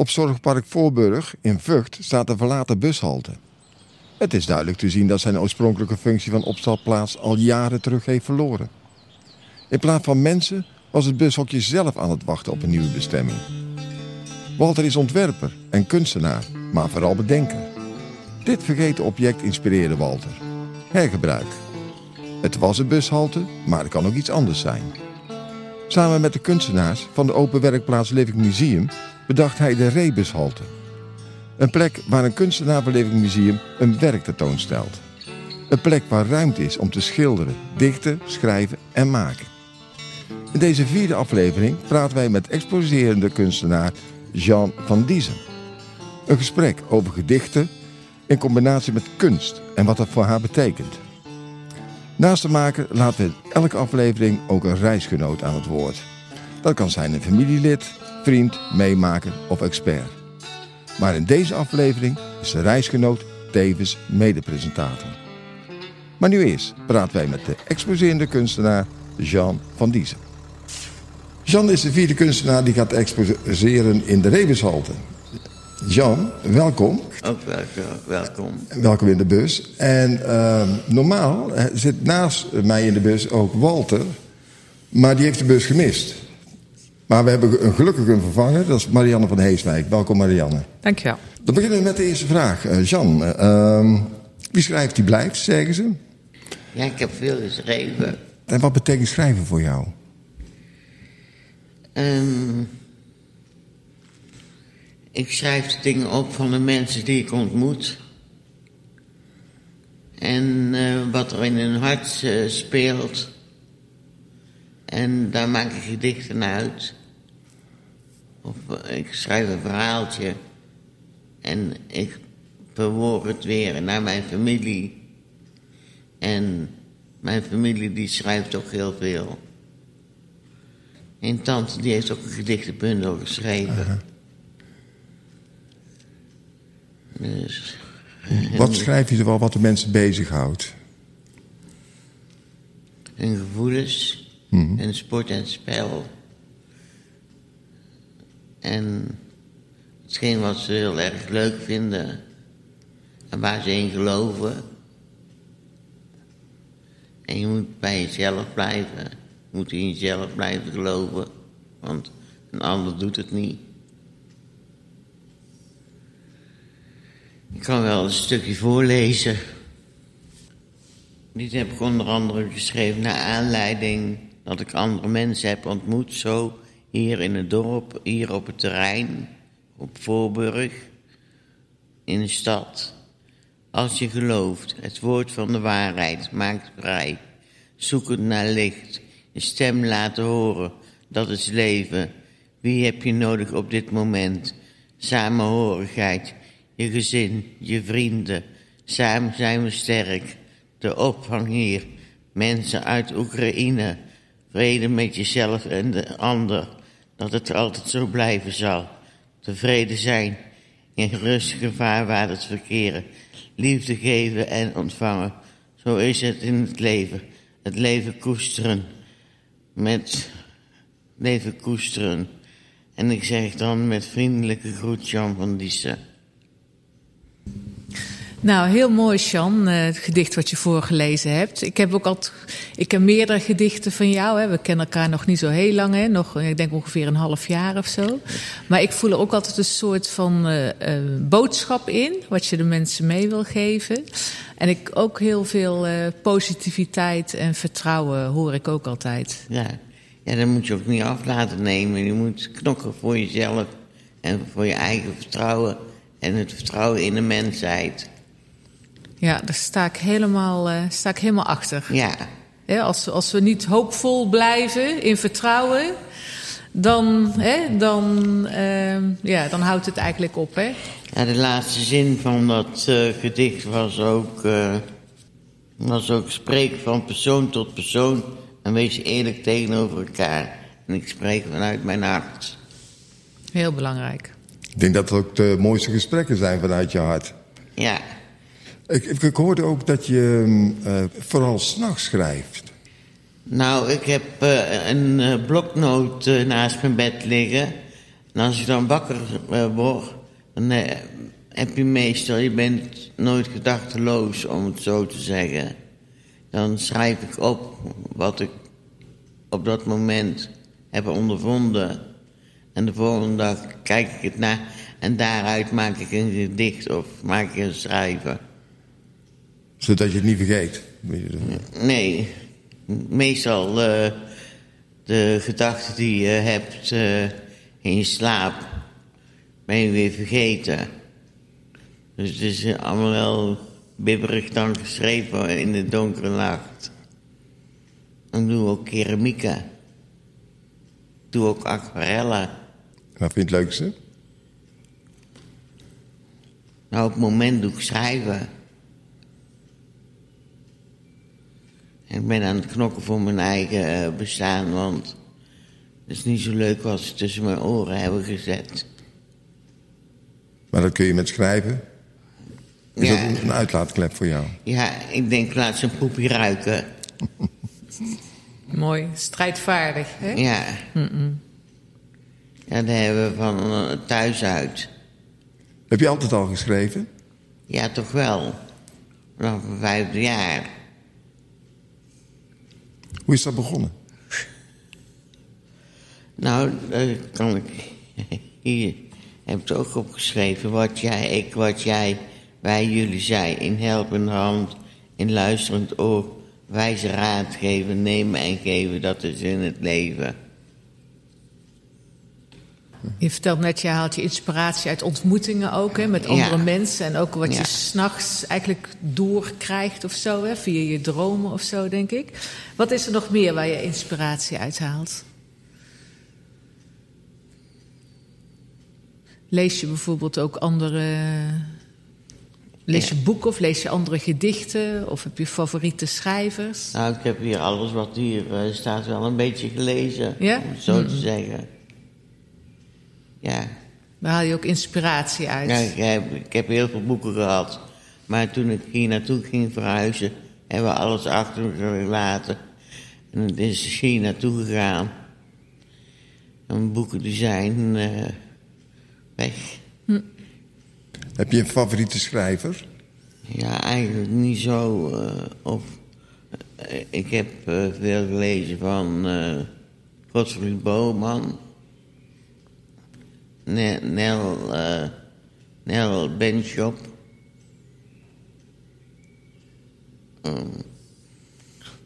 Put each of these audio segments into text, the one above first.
Op Zorgpark Voorburg in Vught staat een verlaten bushalte. Het is duidelijk te zien dat zijn oorspronkelijke functie van opstalplaats al jaren terug heeft verloren. In plaats van mensen was het bushokje zelf aan het wachten op een nieuwe bestemming. Walter is ontwerper en kunstenaar, maar vooral bedenker. Dit vergeten object inspireerde Walter. Hergebruik. Het was een bushalte, maar het kan ook iets anders zijn. Samen met de kunstenaars van de open werkplaats Living Museum bedacht hij de Rebushalte. Een plek waar een kunstenaar van Living Museum een werk tentoonstelt. Een plek waar ruimte is om te schilderen, dichten, schrijven en maken. In deze vierde aflevering praten wij met exposerende kunstenaar Jean van Diezen. Een gesprek over gedichten in combinatie met kunst en wat dat voor haar betekent. Naast de maker laten we in elke aflevering ook een reisgenoot aan het woord. Dat kan zijn een familielid, vriend, meemaker of expert. Maar in deze aflevering is de reisgenoot tevens medepresentator. Maar nu eerst praten wij met de exposerende kunstenaar Jean van Diezen. Jean is de vierde kunstenaar die gaat exposeren in de Rebushalte. Jean, welkom. Ook welkom. Welkom in de bus. En uh, normaal zit naast mij in de bus ook Walter, maar die heeft de bus gemist. Maar we hebben een gelukkig een vervanger, dat is Marianne van Heeswijk. Welkom Marianne. Dankjewel. Dan beginnen we met de eerste vraag. Uh, Jean, uh, wie schrijft die blijft, zeggen ze? Ja, ik heb veel geschreven. En wat betekent schrijven voor jou? Um, ik schrijf dingen op van de mensen die ik ontmoet. En uh, wat er in hun hart uh, speelt. En daar maak ik gedichten uit. Of uh, ik schrijf een verhaaltje. En ik verwoord het weer naar mijn familie. En mijn familie die schrijft ook heel veel. En tante die heeft ook een gedichtenbundel geschreven. -huh. Dus, wat schrijf je er wel wat de mensen bezighoudt? Hun gevoelens, mm -hmm. en sport en spel. En hetgeen wat ze heel erg leuk vinden. En waar ze in geloven. En je moet bij jezelf blijven. Je moet in jezelf blijven geloven. Want een ander doet het niet. Ik kan wel een stukje voorlezen. Dit heb ik onder andere geschreven naar aanleiding dat ik andere mensen heb ontmoet, zo hier in het dorp, hier op het terrein, op Voorburg, in de stad. Als je gelooft, het woord van de waarheid maakt vrij, zoekend naar licht, je stem laten horen, dat is leven. Wie heb je nodig op dit moment? Samenhorigheid, je gezin, je vrienden. Samen zijn we sterk. De opvang hier. Mensen uit Oekraïne. Vrede met jezelf en de ander. Dat het altijd zo blijven zal. Tevreden zijn. In rustige vaarwaters verkeren. Liefde geven en ontvangen. Zo is het in het leven. Het leven koesteren. Met leven koesteren. En ik zeg dan met vriendelijke groet Jan van Dissen. Nou, heel mooi, Jan, het gedicht wat je voorgelezen hebt. Ik heb ook al, ik ken meerdere gedichten van jou. Hè. We kennen elkaar nog niet zo heel lang, hè. nog, ik denk ongeveer een half jaar of zo. Maar ik voel er ook altijd een soort van uh, boodschap in, wat je de mensen mee wil geven. En ik ook heel veel positiviteit en vertrouwen hoor ik ook altijd. Ja. ja, dat moet je ook niet af laten nemen. Je moet knokken voor jezelf en voor je eigen vertrouwen en het vertrouwen in de mensheid. Ja, daar sta ik helemaal, uh, sta ik helemaal achter. Ja. ja als, als we niet hoopvol blijven in vertrouwen, dan, hè, dan, uh, ja, dan houdt het eigenlijk op. Hè? Ja, de laatste zin van dat uh, gedicht was ook, was ook spreken van persoon tot persoon en wees eerlijk tegenover elkaar. En ik spreek vanuit mijn hart. Heel belangrijk. Ik denk dat het ook de mooiste gesprekken zijn vanuit je hart. Ja. Ik, ik hoorde ook dat je uh, vooral s'nachts schrijft. Nou, ik heb uh, een uh, bloknoot naast mijn bed liggen. En als je dan wakker wordt, dan heb je meestal, je bent nooit gedachteloos om het zo te zeggen. Dan schrijf ik op wat ik op dat moment heb ondervonden. En de volgende dag kijk ik het na en daaruit maak ik een gedicht of maak ik een schrijver. Zodat je het niet vergeet? Nee, meestal uh, de gedachten die je hebt uh, in je slaap ben je weer vergeten. Dus het is allemaal wel bibberig dan geschreven in de donkere nacht. En doe ook keramica. Doe ook aquarellen. Wat vind je het leukste? Nou, op het moment doe ik schrijven. Ik ben aan het knokken voor mijn eigen eh, bestaan, want het is niet zo leuk wat ze tussen mijn oren hebben gezet. Maar dat kun je met schrijven? Is Ja. dat een uitlaatklep voor jou? Ja, ik denk laat ze een poepje ruiken. Mooi, strijdvaardig. Hè? Ja. Ja, dat hebben we van eh, thuis uit. Heb je altijd al geschreven? Ja, toch wel. Vanaf mijn vijfde jaar. Hoe is dat begonnen? Nou, daar kan ik... Hier heb het ook opgeschreven. Wat jij, ik, wat jij, wij, jullie, zij. In helpende hand, in luisterend oor. Wijze raad geven, nemen en geven. Dat is in het leven. Je vertelt net, je haalt je inspiratie uit ontmoetingen ook, hè, met andere Ja. mensen. En ook wat Ja. je s'nachts eigenlijk doorkrijgt of zo, hè, via je dromen of zo, denk ik. Wat is er nog meer waar je inspiratie uit haalt? Lees je bijvoorbeeld ook andere. Lees je boeken of lees je andere gedichten? Of heb je favoriete schrijvers? Nou, ik heb hier alles wat hier eh, staat wel een beetje gelezen. Om het zo te zeggen. Ja. Waar haal je ook inspiratie uit? Ja, ik, heb, ik heb heel veel boeken gehad. Maar toen ik hier naartoe ging verhuizen, hebben we alles achter me gelaten. En het is hier naartoe gegaan. En mijn boeken die zijn eh, weg. Heb je een favoriete schrijver? Ja, eigenlijk niet zo. eh, of, eh, ik heb veel gelezen van eh Godfried Boman. Ne- Nel, eh Nel Benschop. Ehm,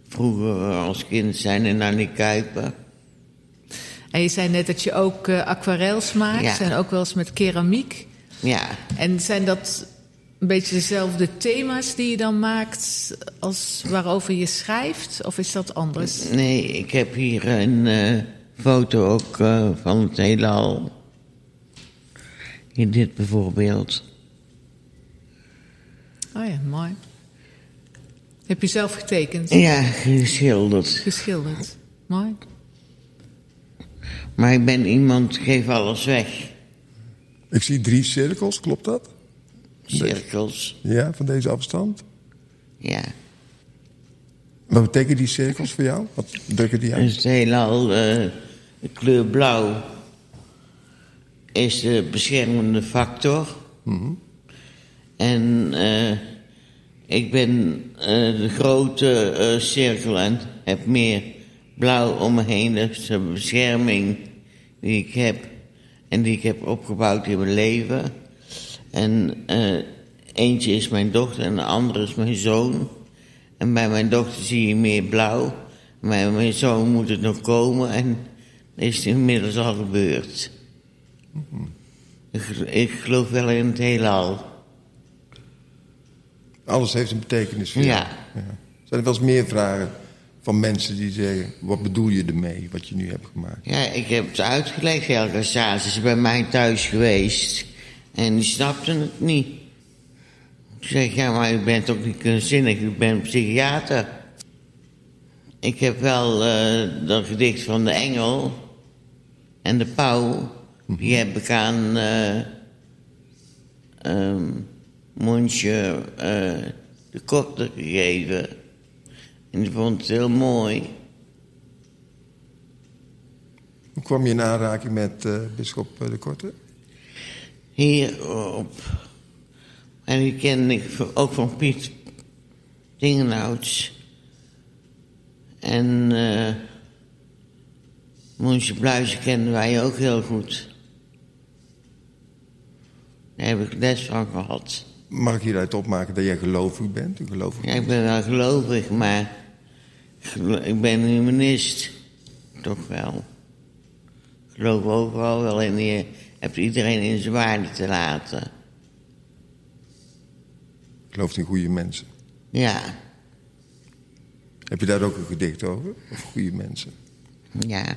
vroeger als kind zijn en Annie Kuiper. En je zei net dat je ook eh, aquarels maakt Ja. en ook wel eens met keramiek. Ja, En zijn dat een beetje dezelfde thema's die je dan maakt als waarover je schrijft? Of is dat anders? nee, ik heb hier een eh, foto ook eh, van het heelal. Hier dit bijvoorbeeld. Oh ja, mooi. Heb je zelf getekend, Ja, geschilderd. geschilderd? Mooi. Maar ik ben iemand, geef alles weg. Ik zie drie cirkels, klopt dat? Cirkels, Ja, van deze afstand. ja. Wat betekenen die cirkels voor jou? Wat drukken die uit? het heelal, eh, de kleur blauw is de beschermende factor. En eh, ik ben eh, de grote eh, cirkel en heb meer blauw om me heen. Dat is de bescherming die ik heb en die ik heb opgebouwd in mijn leven. En eentje is mijn dochter en de andere is mijn zoon. En bij mijn dochter zie je meer blauw. Bij mijn zoon moet het nog komen en dat is inmiddels al gebeurd. Ik, ik geloof wel in het heelal. Alles heeft een betekenis voor Ja. Zijn er wel eens meer vragen van mensen die zeggen... wat bedoel je ermee, wat je nu hebt gemaakt? Ja, ik heb het uitgelegd. Helga Saas is bij mij thuis geweest. En die snapte het niet. Ik zeg, ja, maar u bent ook niet kunstzinnig. U bent psychiater. Ik heb wel eh, dat gedicht van de engel en de pauw. Die heb ik aan eh Monsje eh, de Korte gegeven. En die vond het heel mooi. Hoe kwam je in aanraking met uh, bischop de Korte? Hierop. En die kende ik ook van Piet Dingenhouts. En uh, Moensje Bluizen kenden wij ook heel goed. Daar heb ik les van gehad. Mag ik hieruit opmaken dat jij gelovig bent? gelovig ja, ik ben wel gelovig, maar ik ben een humanist. Toch wel. Ik geloof overal wel in. Je hebt iedereen in zijn waarde te laten. Gelooft in goede mensen? Ja. Heb je daar ook een gedicht over? Of goede mensen? Ja.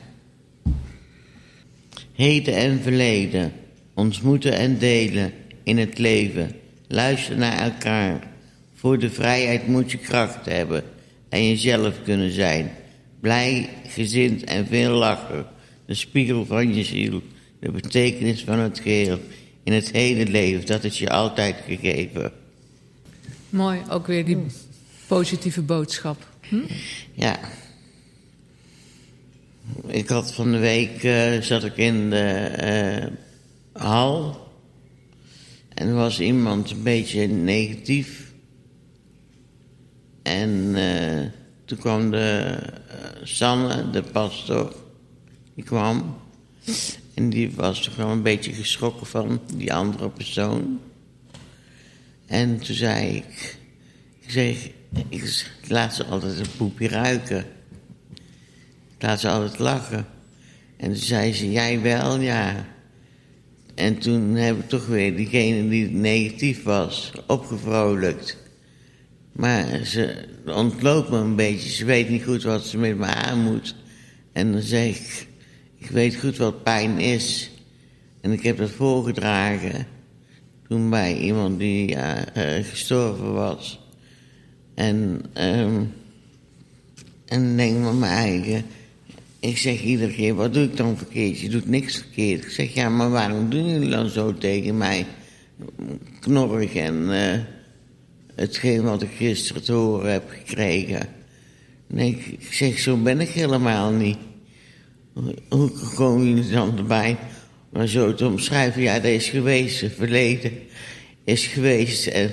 Heden en verleden, ontmoeten en delen in het leven. Luister naar elkaar. Voor de vrijheid moet je kracht hebben en jezelf kunnen zijn. Blij, gezind en veel lachen. De spiegel van je ziel, de betekenis van het geheel. In het hele leven, dat is je altijd gegeven. Mooi, ook weer die positieve boodschap. Hm? Ja. Ik had van de week, uh, zat ik in de uh, hal. En er was iemand een beetje negatief. En uh, toen kwam de Sanne, de pastor, die kwam. En die was toch wel een beetje geschrokken van die andere persoon. En toen zei ik, ik zeg, ik laat ze altijd een poepje ruiken. Ik laat ze altijd lachen. En toen zei ze, jij wel, ja. En toen heb ik toch weer diegene die negatief was opgevrolijkt. Maar ze ontloopt me een beetje. Ze weet niet goed wat ze met me aan moet. En dan zeg ik, ik weet goed wat pijn is. En ik heb dat voorgedragen toen bij iemand die uh, gestorven was. En, um, en denk met mijn eigen, ik zeg iedere keer, wat doe ik dan verkeerd? Je doet niks verkeerd. Ik zeg, ja, maar waarom doen jullie dan zo tegen mij? Knorrig en uh, hetgeen wat ik gisteren te horen heb gekregen. Nee, ik zeg, zo ben ik helemaal niet. Hoe komen jullie dan erbij? Maar zo te omschrijven, ja, dat is geweest, verleden is geweest. En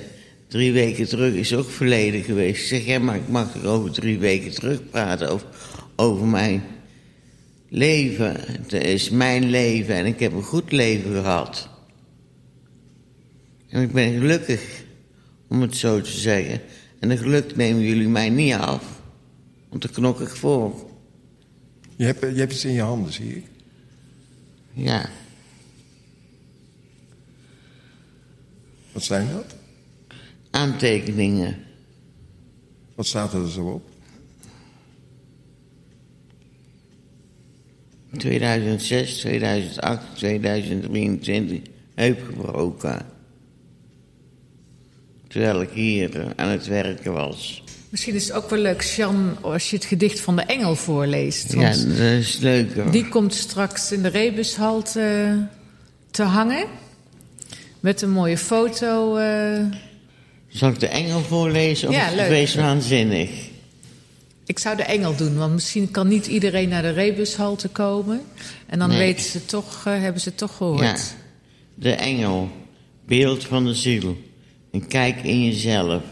drie weken terug is ook verleden geweest. Ik zeg, ja, maar ik mag er over drie weken terug praten, over, over mijn leven. Het is mijn leven en ik heb een goed leven gehad. En ik ben gelukkig, om het zo te zeggen. En de geluk nemen jullie mij niet af, want daar knok ik voor. Je hebt, je hebt iets in je handen, zie ik. Ja. Wat zijn dat? Aantekeningen. Wat staat er zo op? 2006, 2008, 2023 heup gebroken. Terwijl ik hier aan het werken was. Misschien is het ook wel leuk, Jan, als je het gedicht van de Engel voorleest. Ja, dat is leuk Die komt straks in de Rebushal te, te hangen. Met een mooie foto. Uh... Zal ik de Engel voorlezen of ja, leuk. wees waanzinnig? Ik zou de Engel doen, want misschien kan niet iedereen naar de Rebushalte komen. En dan weten ze toch, uh, hebben ze toch gehoord. Ja, de Engel, beeld van de ziel. En kijk in jezelf.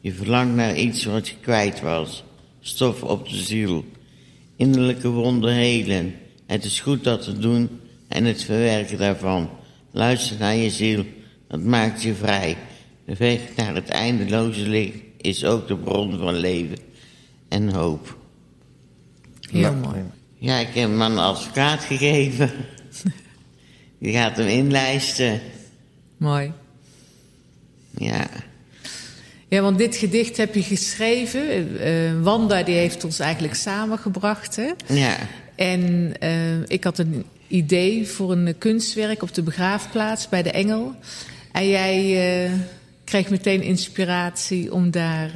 Je verlangt naar iets wat je kwijt was. Stof op de ziel. Innerlijke wonden helen. Het is goed dat te doen en het verwerken daarvan. Luister naar je ziel, dat maakt je vrij. De weg naar het eindeloze licht is ook de bron van leven en hoop. Heel mooi. Ja, ik heb hem aan een advocaat gegeven. Die gaat hem inlijsten. Mooi. Ja. Ja, want dit gedicht heb je geschreven. Uh, Wanda die heeft ons eigenlijk samengebracht. Hè? Ja. En uh, ik had een idee voor een kunstwerk op de begraafplaats bij de Engel. En jij uh, kreeg meteen inspiratie om daar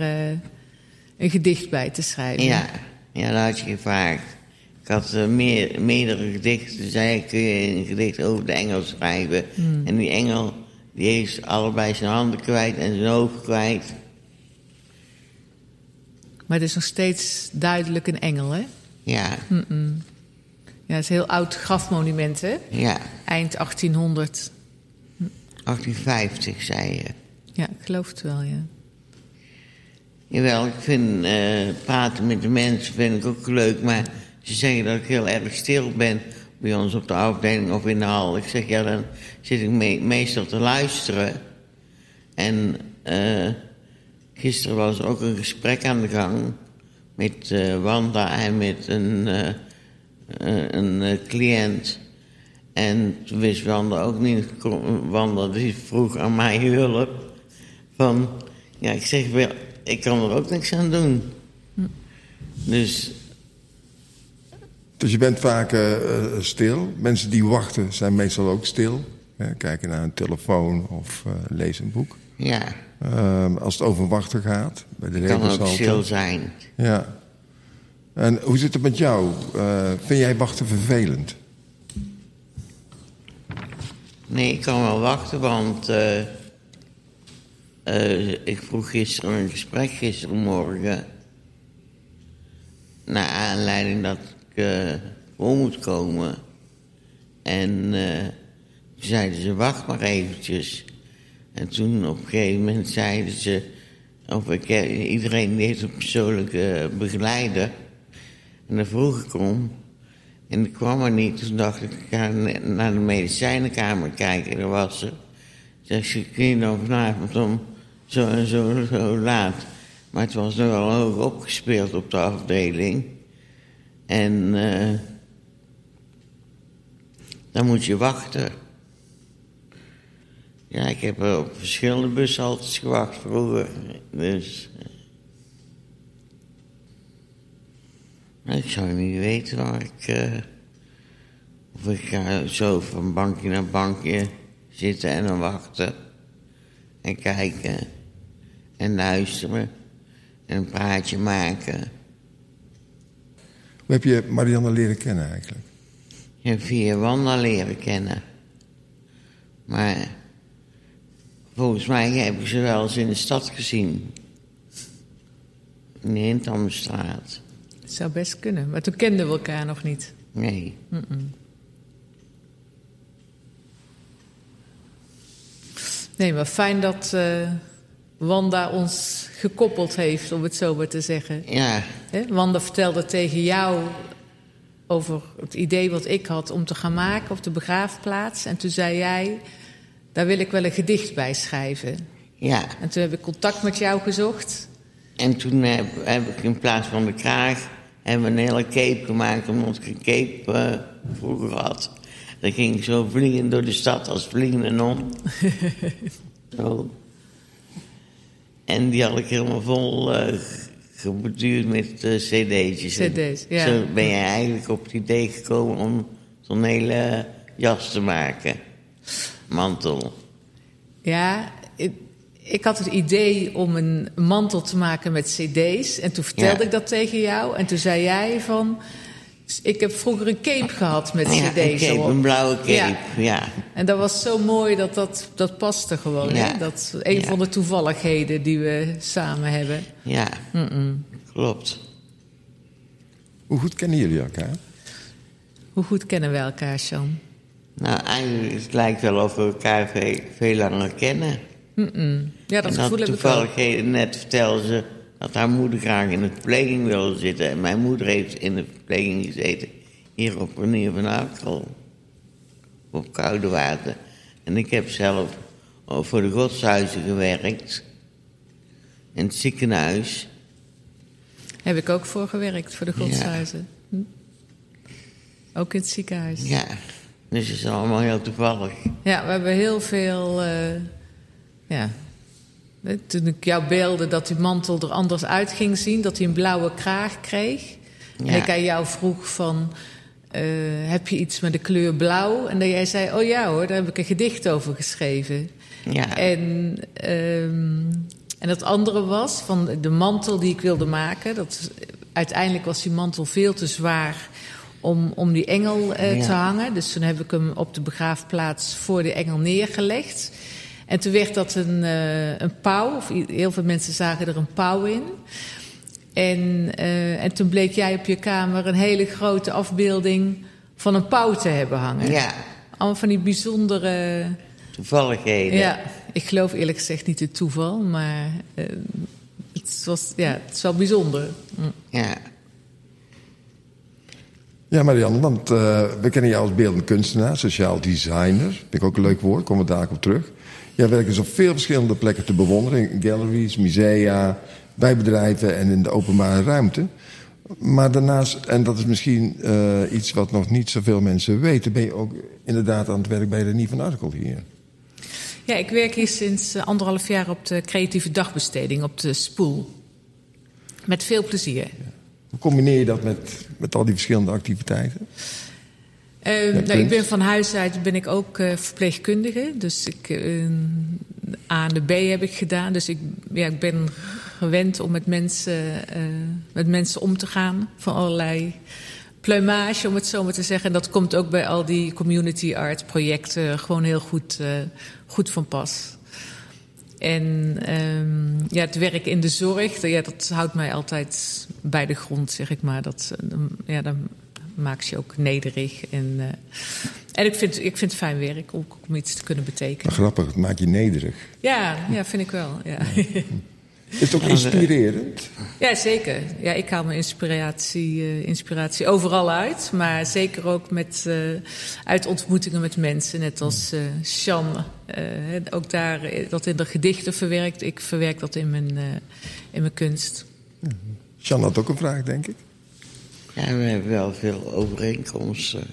een gedicht bij te schrijven. Ja, ja dat had je gevraagd. Ik had uh, meer, meerdere gedichten. Zei ik, kun je een gedicht over de engel schrijven? Hmm. En die engel, die heeft allebei zijn handen kwijt en zijn ogen kwijt. Maar het is nog steeds duidelijk een engel, hè? Ja. Mm Ja, het is een heel oud grafmonument, hè? Ja, Eind 1800. 1850 zei je. Ja, ik geloof het wel, ja. Jawel, ik vind eh, praten met de mensen vind ik ook leuk, maar ze zeggen dat ik heel erg stil ben bij ons op de afdeling of in de hal. Ik zeg ja, dan zit ik me- meestal te luisteren. En eh, gisteren was ook een gesprek aan de gang met eh, Wanda en met een, een cliënt. En toen wist Wanda ook niet, Wanda die vroeg aan mij hulp. Van, ja, ik zeg wel, ik kan er ook niks aan doen. Dus Dus je bent vaak eh, eh, stil. Mensen die wachten zijn meestal ook stil. Hè, kijken naar een telefoon of eh, lezen een boek. ja, Ehm, als het over wachten gaat, bij de kan ook stil zijn. Ja. En hoe zit het met jou? Vind jij wachten vervelend? Nee, ik kan wel wachten, want eh, ik vroeg gisteren een gesprek, gisterenmorgen. Naar aanleiding dat ik eh, voor moet komen. En eh, zeiden ze, wacht maar eventjes. En toen op een gegeven moment zeiden ze... Of ik, iedereen die heeft een persoonlijke begeleider. En daar vroeg ik om. En ik kwam er niet. Toen dacht ik, ik ga naar de medicijnenkamer kijken. Daar was ze. Zeg ze, kun je dan vanavond om zo en zo, zo laat. Maar het was nog wel hoog opgespeeld op de afdeling. En eh, dan moet je wachten. Ja, ik heb op verschillende bushaltes gewacht vroeger. Dus... eh, ik zou niet weten waar ik... eh, of ik ga zo van bankje naar bankje zitten en dan wachten. En kijken. En luisteren. En een praatje maken. Hoe heb je Marianne leren kennen eigenlijk? En via Wanda leren kennen. Maar volgens mij heb ik ze wel eens in de stad gezien. In de Hindhamstraat. Het zou best kunnen. Maar toen kenden we elkaar nog niet. Nee. Nee, maar fijn dat eh, Wanda ons gekoppeld heeft, om het zo maar te zeggen. Ja, Wanda vertelde tegen jou over het idee wat ik had om te gaan maken op de begraafplaats. En toen zei jij, daar wil ik wel een gedicht bij schrijven. ja. En toen heb ik contact met jou gezocht. En toen heb, heb ik in plaats van de kraag hebben we een hele cape gemaakt, omdat ik een cape eh, vroeger had. Dan ging ik zo vliegen door de stad als vliegende non. zo. En die had ik helemaal vol geborduurd met eh, cd'tjes. CD's, ja. Zo ben je eigenlijk op het idee gekomen om zo'n hele jas te maken. Mantel. Ja, ik, ik had het idee om een mantel te maken met cd's. En toen vertelde Ja. ik dat tegen jou. En toen zei jij van... Ik heb vroeger een cape gehad met Ja, een cd's cape, erop. een blauwe cape, Ja. ja. En dat was zo mooi dat dat, dat paste gewoon. Ja. Hè? Dat is een Ja. van de toevalligheden die we samen hebben. Ja, klopt. Hoe goed kennen jullie elkaar? Hoe goed kennen we elkaar, Sean? Nou, eigenlijk het lijkt wel of we elkaar veel, veel langer kennen. Ja, dat en gevoel heb ik toevallig ook. he- net vertelde ze dat haar moeder graag in de verpleging wilde zitten. En mijn moeder heeft in de verpleging gezeten, hier op Renier van Arkel. Op Koude Water. En ik heb zelf voor de godshuizen gewerkt. In het ziekenhuis. Heb ik ook voor gewerkt, voor de godshuizen. Hm. Ook in het ziekenhuis. Ja, dus het is allemaal heel toevallig. Ja, we hebben heel veel. eh, ja. Toen ik jou beelde dat die mantel er anders uit ging zien, dat hij een blauwe kraag kreeg. En ik aan jou vroeg van. eh, heb je iets met de kleur blauw? En dat jij zei: Oh ja hoor, daar heb ik een gedicht over geschreven. Ja, En, ehm, en dat andere was van de mantel die ik wilde maken. Dat, uiteindelijk was die mantel veel te zwaar om, om die engel eh, Ja. te hangen. Dus toen heb ik hem op de begraafplaats voor de engel neergelegd. En toen werd dat een, eh, een pauw. Of heel veel mensen zagen er een pauw in. En, eh, en toen bleek jij op je kamer een hele grote afbeelding van een pauw te hebben hangen. Ja, Allemaal van die bijzondere... toevalligheden. Ja, ik geloof eerlijk gezegd niet het toeval, maar eh, het, was, ja, het is wel bijzonder. Mm. Ja. Ja, Marianne, want eh, we kennen jou als beeldend kunstenaar, sociaal designer. Vind ik ook een leuk woord, komen we daar op terug. Jij werkt dus op veel verschillende plekken te bewonderen. In galleries, musea, bij bedrijven en in de openbare ruimte. Maar daarnaast, en dat is misschien eh, iets wat nog niet zoveel mensen weten... ben je ook inderdaad aan het werk bij Renie van Arkel hier. Ja, ik werk hier sinds eh, anderhalf jaar op de creatieve dagbesteding op de Spoel. Met veel plezier. Hoe combineer je dat met, met al die verschillende activiteiten? Eh, Ja, nou, ik ben van huis uit ben ik ook eh, verpleegkundige. Dus ik, eh, A en de B heb ik gedaan. Dus ik, ja, ik ben gewend om met mensen, eh, met mensen om te gaan. Van allerlei pluimage, om het zo maar te zeggen. En dat komt ook bij al die community art projecten gewoon heel goed, eh, goed van pas. En ehm, ja, het werk in de zorg, ja, dat houdt mij altijd bij de grond, zeg ik maar. Dat, ja, dan maakt je ook nederig. En, eh, en ik, vind, ik vind het fijn werk om, om iets te kunnen betekenen. Grappig, het maakt je nederig. Ja, ja vind ik wel. Ja. Is het ook inspirerend? ja, zeker. Ja, ik haal mijn inspiratie, eh, inspiratie overal uit. Maar zeker ook met, eh, uit ontmoetingen met mensen. Net als eh Sjan eh, hè, ook daar eh, dat in de gedichten verwerkt. Ik verwerk dat in mijn, eh, in mijn kunst. Jan had ook een vraag, denk ik. Ja, we hebben wel veel overeenkomsten.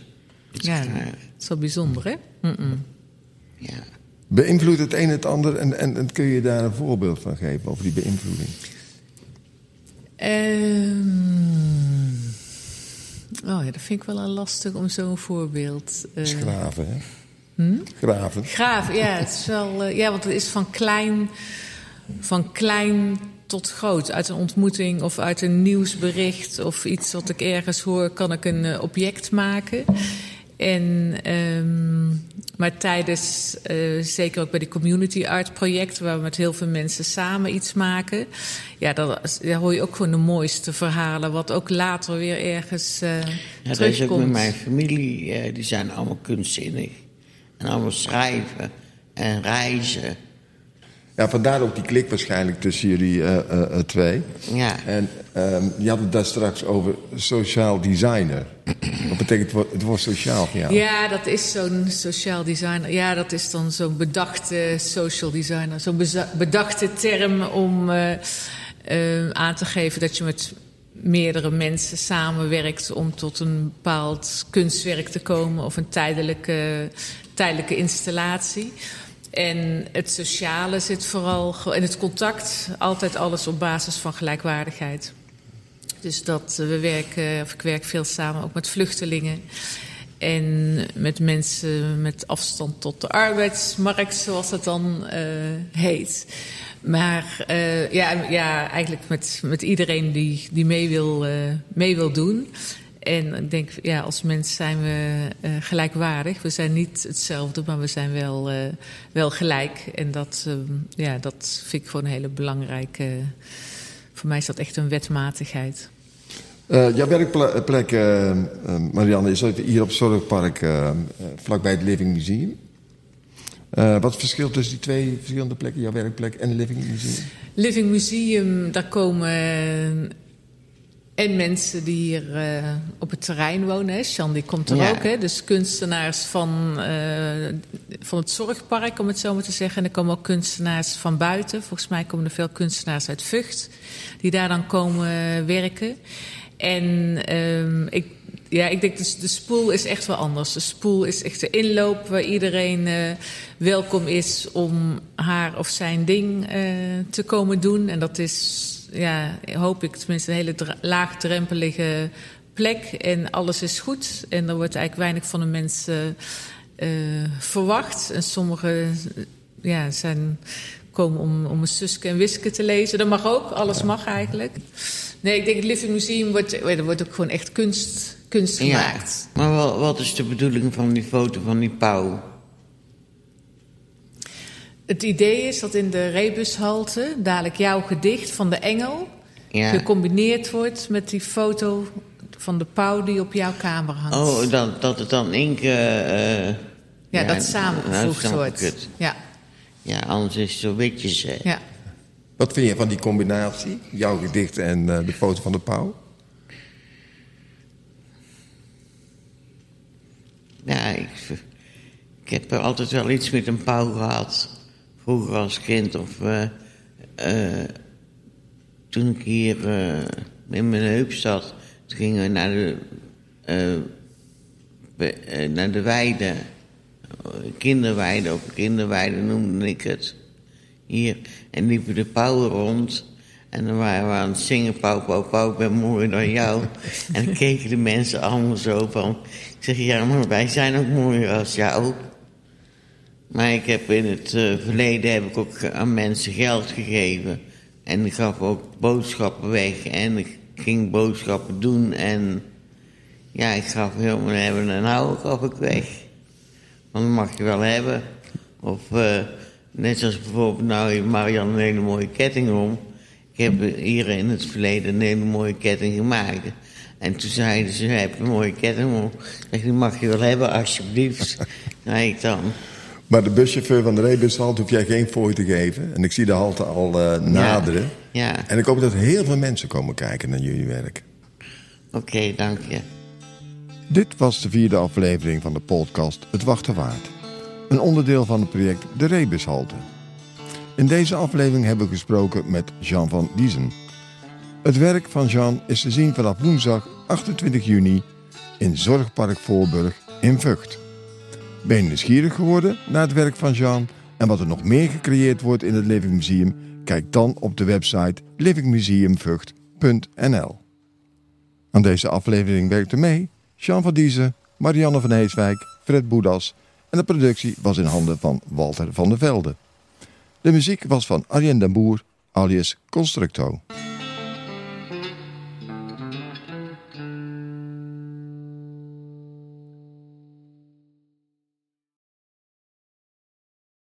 Ja, het is wel bijzonder, hè? Ja. Beïnvloedt het een het ander en, en, en kun je daar een voorbeeld van geven over die beïnvloeding? Ehm, oh ja, dat vind ik wel een lastig om zo'n voorbeeld. eh, Dat is graven, hè? Hm? Graven. Graaf, ja, het is wel. eh, ja, want het is van klein, van klein tot groot. Uit een ontmoeting of uit een nieuwsbericht of iets wat ik ergens hoor, kan ik een eh, object maken. En, ehm, maar tijdens, eh, zeker ook bij die community art projecten, waar we met heel veel mensen samen iets maken, ja, dan daar hoor je ook gewoon de mooiste verhalen, wat ook later weer ergens eh Ja, dat is terugkomt. ook met mijn familie. eh, die zijn allemaal kunstzinnig. En allemaal schrijven en reizen. Ja, vandaar ook die klik waarschijnlijk tussen jullie eh, eh, eh, twee. Ja, En ehm, je had het daar straks over sociaal designer. Wat betekent het woord, sociaal jou? Ja, dat is zo'n sociaal designer. Ja, dat is dan zo'n bedachte social designer. Zo'n bedachte term om aan te geven dat je met meerdere mensen samenwerkt om tot een bepaald kunstwerk te komen of een tijdelijke, tijdelijke installatie. En het sociale zit vooral, en het contact, altijd alles op basis van gelijkwaardigheid. Dus dat eh, we werken, of ik werk veel samen ook met vluchtelingen. En met mensen met afstand tot de arbeidsmarkt, zoals het dan eh, heet. Maar eh, ja, ja, eigenlijk met, met iedereen die, die mee, wil, eh, mee wil doen. En ik denk, ja, als mens zijn we eh, gelijkwaardig. We zijn niet hetzelfde, maar we zijn wel, eh, wel gelijk. En dat, eh, ja, dat vind ik gewoon een hele belangrijke. Voor mij is dat echt een wetmatigheid. Eh, jouw werkplek, Marianne, is hier op Zorgpark, eh, eh, vlakbij het Living Museum. Wat is het verschil tussen die twee verschillende plekken, jouw werkplek en het Living Museum? Living Museum, daar komen en mensen die hier eh, op het terrein wonen. Hè. Sjan die komt er Ja. ook. Hè. Dus kunstenaars van, eh, van het zorgpark, om het zo maar te zeggen. En er komen ook kunstenaars van buiten. Volgens mij komen er veel kunstenaars uit Vught. Die daar dan komen werken. En ehm, ik, ja, ik denk dus de spoel is echt wel anders. De spoel is echt de inloop waar iedereen eh, welkom is om haar of zijn ding te komen doen. En dat is, ja, hoop ik tenminste, een hele laagdrempelige plek. En alles is goed. En er wordt eigenlijk weinig van de mensen eh, verwacht. En sommigen ja, zijn, komen om, om een Suske en Wiske te lezen. Dat mag ook, alles mag eigenlijk. Nee, ik denk het Living Museum wordt, er wordt ook gewoon echt kunst, kunst ja. gemaakt. Maar wel, wat is de bedoeling van die foto van die pauw? Het idee is dat in de rebushalte dadelijk jouw gedicht van de engel Ja. gecombineerd wordt met die foto van de pauw die op jouw kamer hangt. Oh, dat, dat het dan inke... eh, ja, dat samengevoegd nou, ik wordt. het. Ja, Ja, anders is het zo witjes, hè. ja. Wat vind je van die combinatie? Jouw gedicht en eh, de foto van de pauw? Ja, ik, ik heb er altijd wel iets met een pauw gehad. Vroeger als kind of... eh, toen ik hier eh, in mijn heup zat... Toen gingen we naar de... naar de weide. Kinderweide, of kinderweide noemde ik het. Hier. En liepen de pauwen rond... En dan waren we aan het zingen, pauw, pauw, pauw, ik ben mooier dan jou. en dan keken de mensen allemaal zo van... Ik zeg, ja, maar wij zijn ook mooier als jou. Maar ik heb in het eh, verleden heb ik ook aan mensen geld gegeven. En ik gaf ook boodschappen weg. En ik ging boodschappen doen. En ja, ik gaf heel hebben en houden gaf ik weg. Want dat mag je wel hebben. Of eh, net zoals bijvoorbeeld, nou heeft Marianne een hele mooie ketting om. Ik heb hier in het verleden een hele mooie ketting gemaakt. En toen zeiden ze, heb een mooie ketting om. Ik zeg, die mag je wel hebben, alsjeblieft. zei ik dan. Maar de buschauffeur van de rebushalte hoef jij geen fooi te geven. En ik zie de halte al eh, naderen. Ja, En ik hoop dat heel veel mensen komen kijken naar jullie werk. oké, dank je. Dit was de vierde aflevering van de podcast Het Wachten Waard. Een onderdeel van het project De Rebushalte. In deze aflevering hebben we gesproken met Jean van Diezen. Het werk van Jean is te zien vanaf woensdag 28 juni in Zorgpark Voorburg in Vught. Ben je nieuwsgierig geworden naar het werk van Jean en wat er nog meer gecreëerd wordt in het Living Museum? Kijk dan op de website livingmuseumvught.nl. Aan deze aflevering werkte mee Jean van Diezen, Marianne van Heeswijk, Fred Boedas en de productie was in handen van Walter van der Velde. De muziek was van Arjen den Boer alias Constructo.